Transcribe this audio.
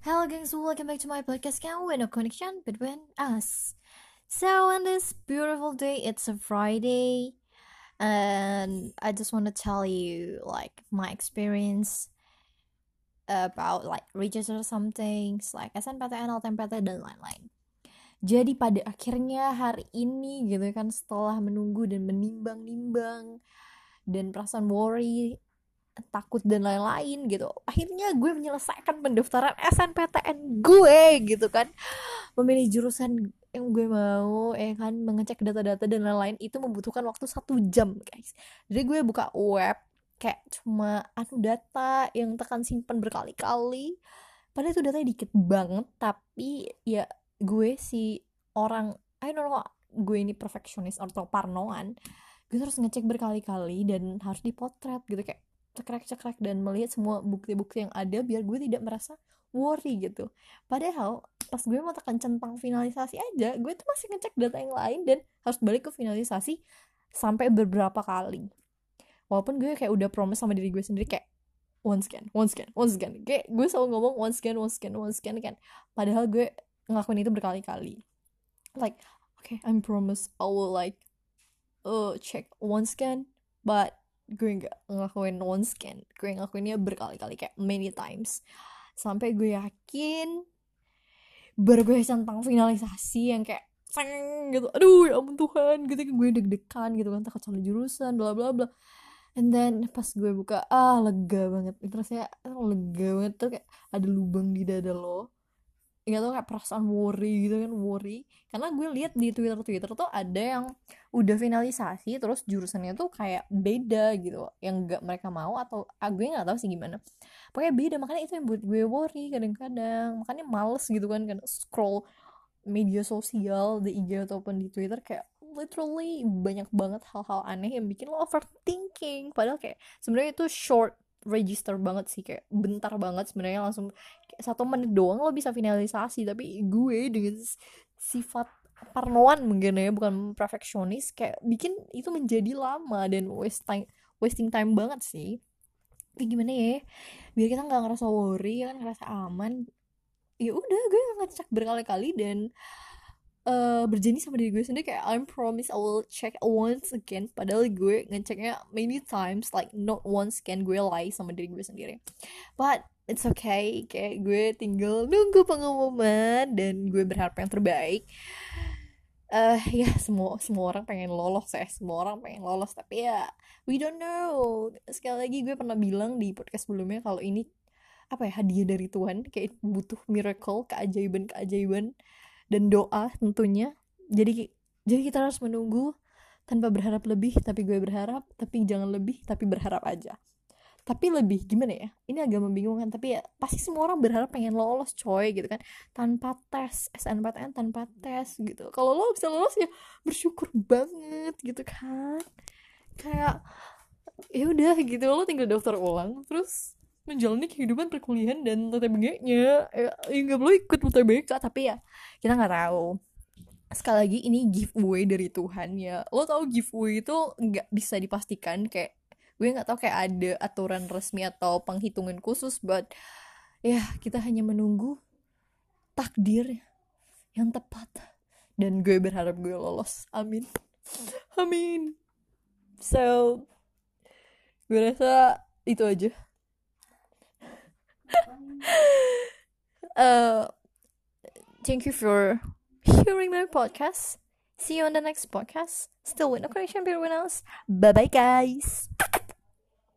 Hello gengs, welcome back to my podcast. Can we no connection between us? So on this beautiful day, it's a Friday And I just want to tell you like my experience About like register some things Like SNPTN, LTMPT, dan lain-lain. Jadi pada akhirnya hari ini gitu kan Setelah menunggu dan menimbang-nimbang Dan perasaan worry takut dan lain-lain gitu. Akhirnya gue menyelesaikan pendaftaran SNPTN gue gitu kan. Memilih jurusan yang gue mau ya kan mengecek data-data dan lain-lain itu membutuhkan waktu satu jam guys. Jadi gue buka web kayak cuma anu data yang tekan simpan berkali-kali. Padahal itu datanya dikit banget tapi ya gue si orang I don't know gue ini perfeksionis atau parnoan gue terus ngecek berkali-kali dan harus dipotret gitu kayak cekrek-cekrek dan melihat semua bukti-bukti yang ada biar gue tidak merasa worry gitu. Padahal pas gue mau tekan centang finalisasi aja gue tuh masih ngecek data yang lain dan harus balik ke finalisasi sampai beberapa kali. Walaupun gue kayak udah promise sama diri gue sendiri kayak one scan, one scan, one scan kayak gue selalu ngomong one scan, one scan, one scan kan. Padahal gue ngelakuin itu berkali-kali. Like okay I'm promise I will like uh check one scan but gue nggak ngelakuin one scan gue ngelakuinnya berkali-kali kayak many times. Sampai gue yakin baru gue centang finalisasi yang kayak seng gitu aduh ya ampun Tuhan gitu gue deg-degan gitu kan takut salah jurusan bla bla bla. And then pas gue buka ah lega banget. Itu rasanya lega banget tuh kayak ada lubang di dada lo nggak tau kayak perasaan worry gitu kan worry. Karena gue lihat di twitter twitter tuh ada yang udah finalisasi terus jurusannya tuh kayak beda gitu. Yang nggak mereka mau atau ah, gue nggak tahu sih gimana. Pokoknya beda makanya itu yang buat gue worry kadang-kadang. Makanya males gitu kan kan scroll media sosial di IG ataupun di Twitter kayak literally banyak banget hal-hal aneh yang bikin lo overthinking. Padahal kayak sebenarnya itu short register banget sih kayak bentar banget sebenarnya langsung satu menit doang lo bisa finalisasi. Tapi gue dengan sifat parnoan mungkin ya bukan perfeksionis kayak bikin itu menjadi lama dan waste wasting time banget sih. Tapi gimana ya biar kita nggak ngerasa worry kan ngerasa aman ya udah gue ngecek berkali-kali dan uh, berjanji sama diri gue sendiri kayak I'm promise I will check once again. Padahal gue ngeceknya many times like not once can gue lie sama diri gue sendiri. But it's okay kayak gue tinggal nunggu pengumuman dan gue berharap yang terbaik. Uh, ya semua semua orang pengen lolos ya semua orang pengen lolos. Tapi ya we don't know. Sekali lagi gue pernah bilang di podcast sebelumnya kalau ini apa ya hadiah dari Tuhan kayak butuh miracle keajaiban keajaiban dan doa tentunya. Jadi jadi kita harus menunggu tanpa berharap lebih tapi gue berharap tapi jangan lebih tapi berharap aja. Tapi lebih gimana ya? Ini agak membingungkan tapi ya pasti semua orang berharap pengen lolos coy gitu kan. Tanpa tes SNPTN tanpa tes gitu. Kalau lo bisa lolos ya bersyukur banget gitu kan. Kayak ya udah gitu. Lo tinggal daftar ulang terus menjalani kehidupan perkuliahan dan TTBG-nya ya, ya nggak perlu ikut UTBK tapi ya kita nggak tahu. Sekali lagi ini giveaway dari Tuhan ya. Lo tau giveaway itu nggak bisa dipastikan kayak gue nggak tahu kayak ada aturan resmi atau penghitungan khusus but ya kita hanya menunggu takdir yang tepat. Dan gue berharap gue lolos. Amin. Amin. So gue rasa itu aja uh, thank you for hearing my podcast. See you on the next podcast. Still with no connection between us. Bye bye, guys.